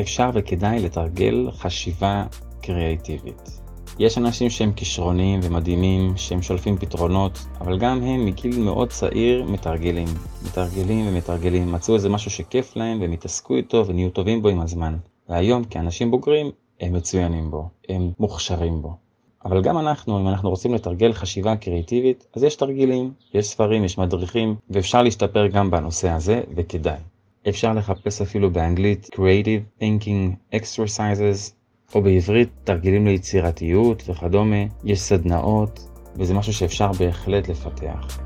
אפשר וכדאי לתרגל חשיבה קריאטיבית. יש אנשים שהם כישרונים ומדהימים, שהם שולפים פתרונות, אבל גם הם מגיל מאוד צעיר מתרגלים. מתרגלים ומתרגלים, מצאו איזה משהו שכיף להם והם התעסקו איתו ונהיו טובים בו עם הזמן. והיום כאנשים בוגרים, הם מצוינים בו, הם מוכשרים בו. אבל גם אנחנו, אם אנחנו רוצים לתרגל חשיבה קריאטיבית, אז יש תרגילים, יש ספרים, יש מדריכים, ואפשר להשתפר גם בנושא הזה, וכדאי. אפשר לחפש אפילו באנגלית Creative Thinking Exercises, או בעברית תרגילים ליצירתיות וכדומה, יש סדנאות, וזה משהו שאפשר בהחלט לפתח.